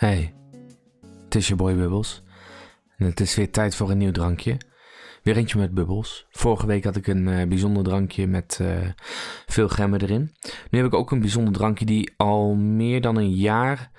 Hey, het is je boy Bubbles. En het is weer tijd voor een nieuw drankje. Weer eentje met bubbels. Vorige week had ik een eh, bijzonder drankje met eh, veel gemmen erin. Nu heb ik ook een bijzonder drankje die al meer dan een jaar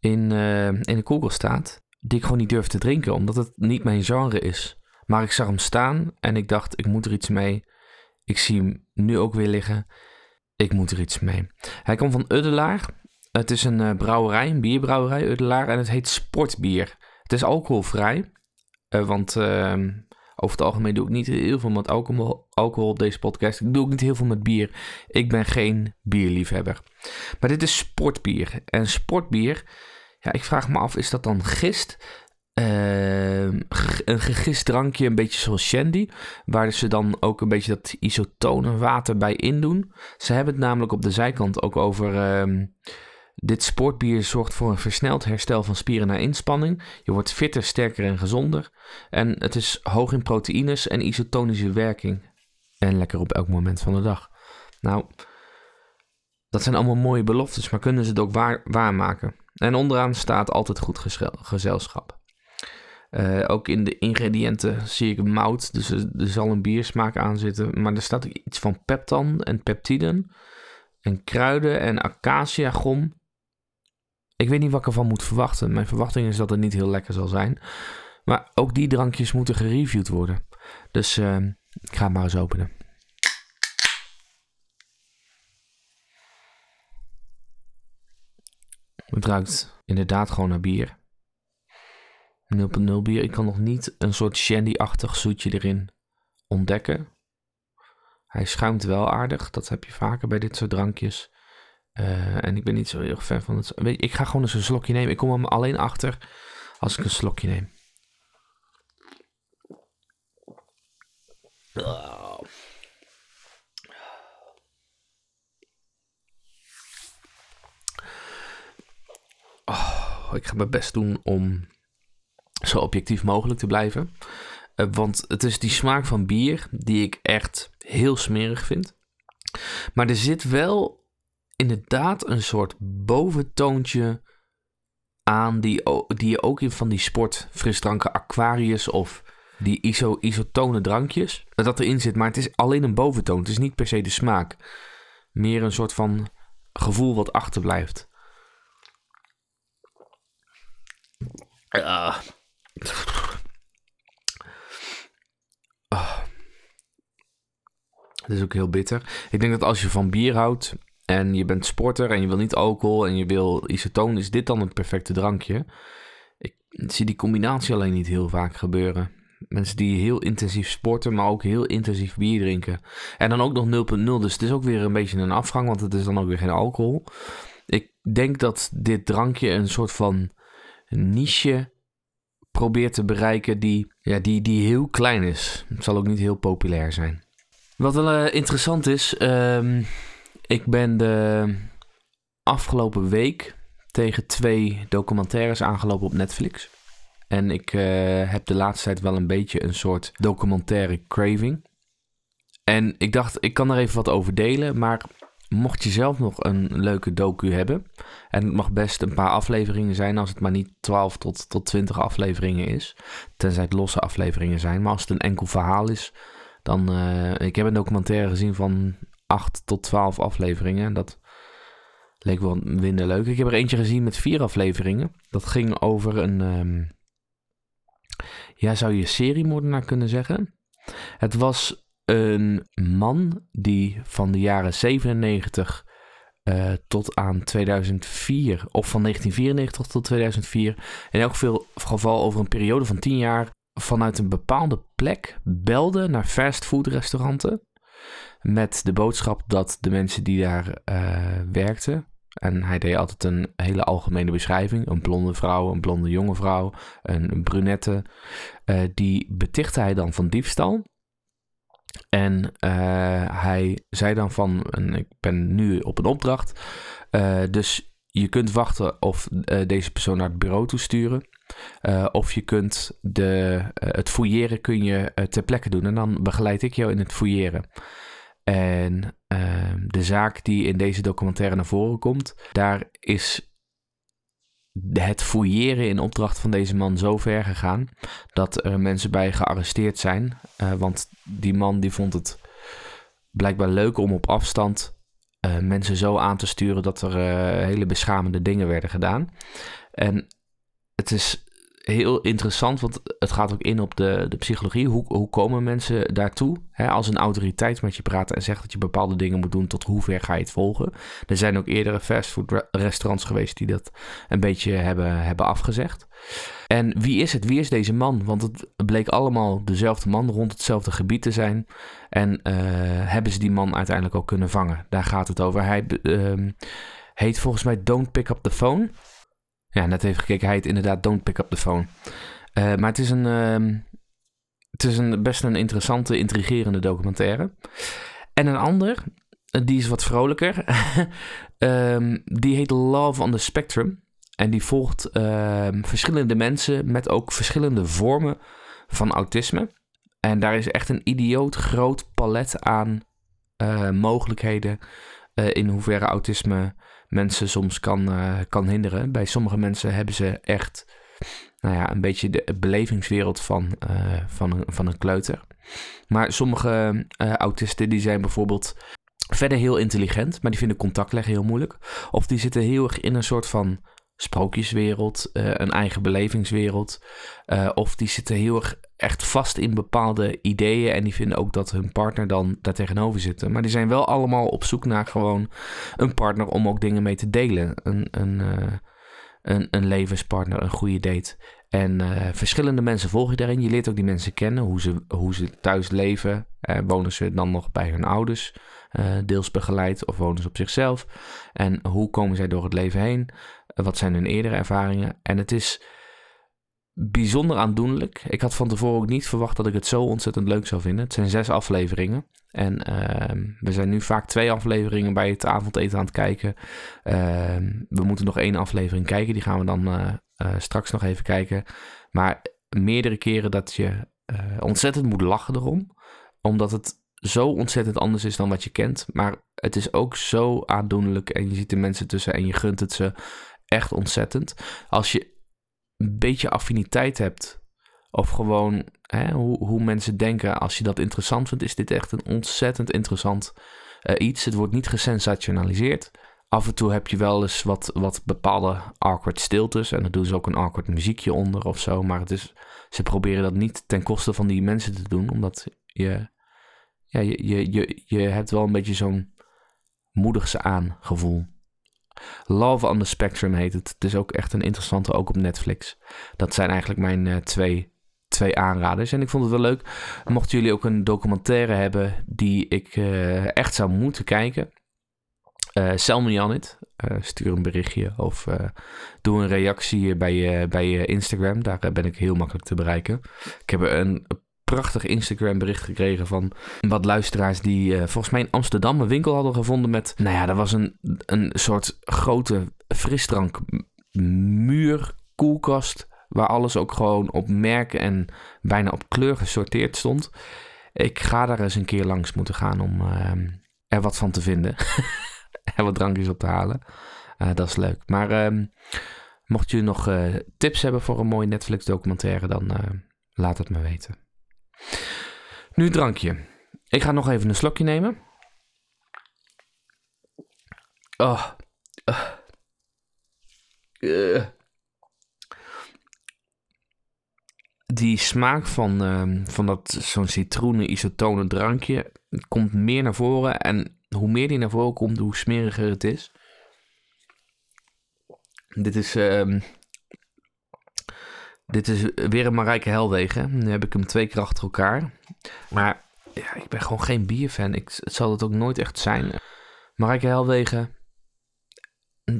in, eh, in de koelkast staat. Die ik gewoon niet durf te drinken, omdat het niet mijn genre is. Maar ik zag hem staan en ik dacht, ik moet er iets mee. Ik zie hem nu ook weer liggen. Ik moet er iets mee. Hij komt van Uddelaar. Het is een uh, brouwerij, een bierbrouwerij, Uddelaar. En het heet Sportbier. Het is alcoholvrij. Uh, want uh, over het algemeen doe ik niet heel veel met alcohol, alcohol op deze podcast. Ik doe ook niet heel veel met bier. Ik ben geen bierliefhebber. Maar dit is sportbier. En sportbier, ja, ik vraag me af, is dat dan gist? Uh, een gegist drankje, een beetje zoals shandy, waar ze dan ook een beetje dat isotone water bij indoen. Ze hebben het namelijk op de zijkant ook over. Uh, dit sportbier zorgt voor een versneld herstel van spieren na inspanning. Je wordt fitter, sterker en gezonder. En het is hoog in proteïnes en isotonische werking. En lekker op elk moment van de dag. Nou, dat zijn allemaal mooie beloftes, maar kunnen ze het ook waar, waarmaken? En onderaan staat altijd goed gezelschap. Uh, ook in de ingrediënten zie ik mout, dus er, zal een biersmaak aan zitten. Maar er staat ook iets van peptan en peptiden. En kruiden en acacia gom. Ik weet niet wat ik ervan moet verwachten. Mijn verwachting is dat het niet heel lekker zal zijn. Maar ook die drankjes moeten gereviewd worden. Dus uh, ik ga het maar eens openen. Het ruikt inderdaad gewoon naar bier. 0.0 bier. Ik kan nog niet een soort shandy-achtig zoetje erin ontdekken. Hij schuimt wel aardig. Dat heb je vaker bij dit soort drankjes. Uh, en ik ben niet zo heel erg fan van het. Ik ga gewoon eens een slokje nemen. Ik kom hem alleen achter als ik een slokje neem. Oh, ik ga mijn best doen om zo objectief mogelijk te blijven. Uh, want het is die smaak van bier die ik echt heel smerig vind. Maar er zit wel inderdaad een soort boventoontje aan die, die je ook in van die sportfrisdranken Aquarius of die iso, isotone drankjes, dat erin zit. Maar het is alleen een boventoon. Het is niet per se de smaak. Meer een soort van gevoel wat achterblijft. Uh. Het is ook heel bitter. Ik denk dat als je van bier houdt en je bent sporter en je wil niet alcohol en je wil isotoon, is dit dan het perfecte drankje? Ik zie die combinatie alleen niet heel vaak gebeuren. Mensen die heel intensief sporten, maar ook heel intensief bier drinken. En dan ook nog 0.0, dus het is ook weer een beetje een afgang, want het is dan ook weer geen alcohol. Ik denk dat dit drankje een soort van niche probeert te bereiken die, ja, die, die heel klein is. Het zal ook niet heel populair zijn. Wat wel uh, interessant is, um, ik ben de afgelopen week tegen twee documentaires aangelopen op Netflix. En ik uh, heb de laatste tijd wel een beetje een soort documentaire craving. En ik dacht, ik kan er even wat over delen. Maar mocht je zelf nog een leuke docu hebben. En het mag best een paar afleveringen zijn. Als het maar niet 12 tot, tot 20 afleveringen is. Tenzij het losse afleveringen zijn. Maar als het een enkel verhaal is. Dan. Uh, ik heb een documentaire gezien van 8 tot 12 afleveringen. En dat leek wel minder leuk. Ik heb er eentje gezien met vier afleveringen. Dat ging over een. Um, ja, zou je seriemoordenaar kunnen zeggen? Het was een man die van de jaren 97 uh, tot aan 2004, of van 1994 tot 2004, in elk geval over een periode van 10 jaar, vanuit een bepaalde plek belde naar fastfoodrestauranten met de boodschap dat de mensen die daar uh, werkten, en hij deed altijd een hele algemene beschrijving, een blonde vrouw, een blonde jonge vrouw, een, brunette, uh, die betichtte hij dan van diefstal. En uh, hij zei dan van, ik ben nu op een opdracht, dus je kunt wachten of deze persoon naar het bureau toe sturen. Uh, of je kunt de, uh, het fouilleren kun je uh, ter plekke doen. En dan begeleid ik jou in het fouilleren. En ehm, de zaak die in deze documentaire naar voren komt, daar is het fouilleren in opdracht van deze man zo ver gegaan dat er mensen bij gearresteerd zijn. Want die man die vond het blijkbaar leuk om op afstand mensen zo aan te sturen dat er hele beschamende dingen werden gedaan. En het is heel interessant, want het gaat ook in op de, de psychologie. Hoe, hoe komen mensen daartoe? als een autoriteit met je praat en zegt dat je bepaalde dingen moet doen, tot hoe ver ga je het volgen? Er zijn ook eerdere fastfood-restaurants geweest die dat een beetje hebben, hebben afgezegd. En wie is het? Wie is deze man? Want het bleek allemaal dezelfde man rond hetzelfde gebied te zijn. En uh, hebben ze die man uiteindelijk ook kunnen vangen? Daar gaat het over. Hij uh, heet volgens mij Don't Pick Up the Phone. Ja, net even gekeken. Hij heet inderdaad Don't Pick Up the Phone. Uh, maar het is een, uh, het is een best een interessante, intrigerende documentaire. En een ander, die is wat vrolijker. um, die heet Love on the Spectrum. En die volgt ehm, verschillende mensen met ook verschillende vormen van autisme. En daar is echt een idioot groot palet aan uh, mogelijkheden uh, in hoeverre autisme mensen soms kan, uh, kan hinderen. Bij sommige mensen hebben ze echt nou ja, een beetje de belevingswereld van, van, een, van een kleuter. Maar sommige autisten die zijn bijvoorbeeld verder heel intelligent, maar die vinden contact leggen heel moeilijk. Of die zitten heel erg in een soort van sprookjeswereld, een eigen belevingswereld. Of die zitten heel erg echt vast in bepaalde ideeën en die vinden ook dat hun partner dan daar tegenover zit. Maar die zijn wel allemaal op zoek naar gewoon een partner om ook dingen mee te delen. Een, een, uh, een, een levenspartner, een goede date. En verschillende mensen volg je daarin. Je leert ook die mensen kennen, hoe ze, hoe ze thuis leven. wonen ze dan nog bij hun ouders? deels begeleid of wonen ze op zichzelf? En hoe komen zij door het leven heen? Wat zijn hun eerdere ervaringen? En het is bijzonder aandoenlijk. Ik had van tevoren ook niet verwacht dat ik het zo ontzettend leuk zou vinden. Het zijn zes afleveringen. En uh, we zijn nu vaak twee afleveringen bij het avondeten aan het kijken. Uh, we moeten nog één aflevering kijken. Die gaan we dan uh, straks nog even kijken. Maar meerdere keren dat je eh, ontzettend moet lachen erom. Omdat het zo ontzettend anders is dan wat je kent. Maar het is ook zo aandoenlijk. En je ziet de mensen tussen en je gunt het ze echt ontzettend. Als je een beetje affiniteit hebt, of gewoon hè, hoe, hoe mensen denken, als je dat interessant vindt, is dit echt een ontzettend interessant uh, iets. Het wordt niet gesensationaliseerd. Af en toe heb je wel eens wat, wat bepaalde awkward stiltes. En dan doen ze ook een awkward muziekje onder of zo. Maar het is, ze proberen dat niet ten koste van die mensen te doen. Omdat je, ja, je, je, je, je hebt wel een beetje zo'n moedig ze aan gevoel. Love on the Spectrum heet het. Het is ook echt een interessante, ook op Netflix. Dat zijn eigenlijk mijn uh, twee, twee aanraders. En ik vond het wel leuk. Mochten jullie ook een documentaire hebben die ik uh, echt zou moeten kijken. Uh, me on it. stuur een berichtje of doe een reactie bij bij Instagram. Daar ben ik heel makkelijk te bereiken. Ik heb een prachtig Instagram bericht gekregen van wat luisteraars die uh, volgens mij in Amsterdam een winkel hadden gevonden met, nou ja, dat was een, een soort grote frisdrank muur koelkast waar alles ook gewoon op merken en bijna op kleur gesorteerd stond. Ik ga daar eens een keer langs moeten gaan om uh, er wat van te vinden. en wat drankjes op te halen. Uh, dat is leuk. Maar uh, mocht je nog uh, tips hebben voor een mooie Netflix documentaire, dan laat het me weten. Nu drankje. Ik ga nog even een slokje nemen. Oh. Uh. Die smaak van, uh, van dat zo'n citroenen isotonen drankje komt meer naar voren. En hoe meer die naar voren komt, hoe smeriger het is. Dit is uh, dit is weer een Marijke Helwegen. Nu heb ik hem twee keer achter elkaar. Maar ja, ik ben gewoon geen bierfan. Ik, het zal het ook nooit echt zijn. Marijke Helwegen 4,3.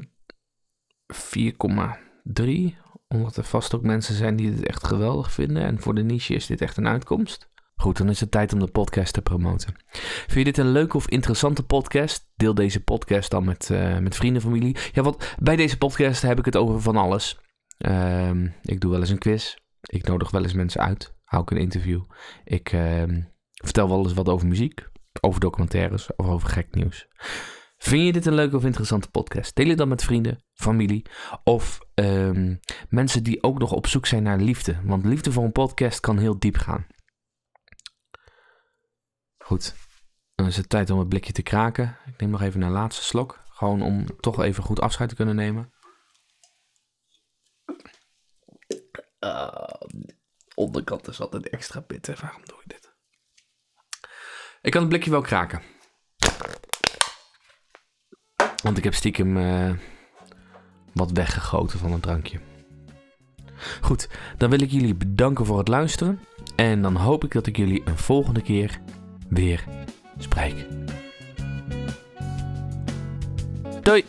Omdat er vast ook mensen zijn die het echt geweldig vinden. En voor de niche is dit echt een uitkomst. Goed, dan is het tijd om de podcast te promoten. Vind je dit een leuke of interessante podcast? Deel deze podcast dan met, uh, met vrienden, familie. Ja, want bij deze podcast heb ik het over van alles. Um, ik doe wel eens een quiz. Ik nodig wel eens mensen uit. Hou ik een interview. Ik um, vertel wel eens wat over muziek, over documentaires of over gek nieuws. Vind je dit een leuke of interessante podcast? Deel het dan met vrienden, familie of ehm, mensen die ook nog op zoek zijn naar liefde. Want liefde voor een podcast kan heel diep gaan. Goed, dan is het tijd om het blikje te kraken. Ik neem nog even een laatste slok. Gewoon om toch even goed afscheid te kunnen nemen. Uh, onderkant is altijd extra bitter. Waarom doe ik dit? Ik kan het blikje wel kraken. Want ik heb stiekem uh, wat weggegoten van het drankje. Goed, dan wil ik jullie bedanken voor het luisteren. En dan hoop ik dat ik jullie een volgende keer weer spreek. Doei!